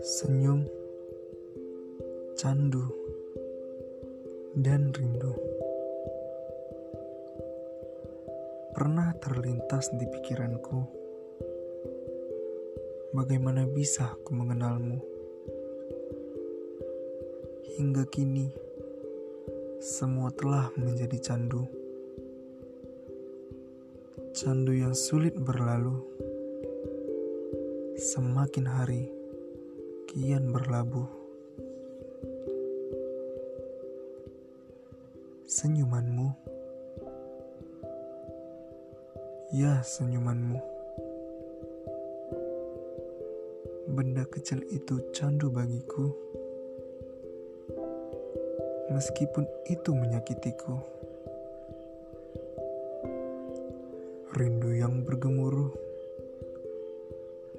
Senyum, candu, dan rindu pernah terlintas di pikiranku. Bagaimana bisa aku mengenalmu? Hingga kini, semua telah menjadi candu. Candu yang sulit berlalu. Semakin hari, kian berlabuh. Senyumanmu, ya senyumanmu. Benda kecil itu candu bagiku, meskipun itu menyakitiku. Rindu yang bergemuruh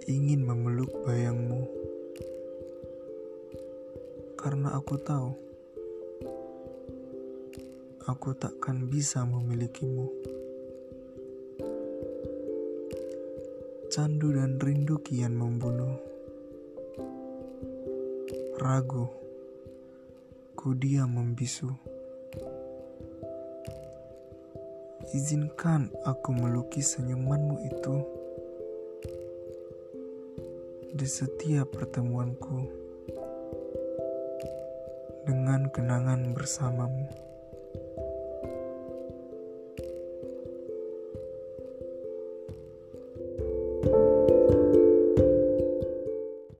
ingin memeluk bayangmu karena aku tahu aku takkan bisa memilikimu. Candu dan rindu kian membunuh. Ragu, ku diam membisu. Izinkan aku melukis senyumanmu itu di setiap pertemuanku dengan kenangan bersamamu.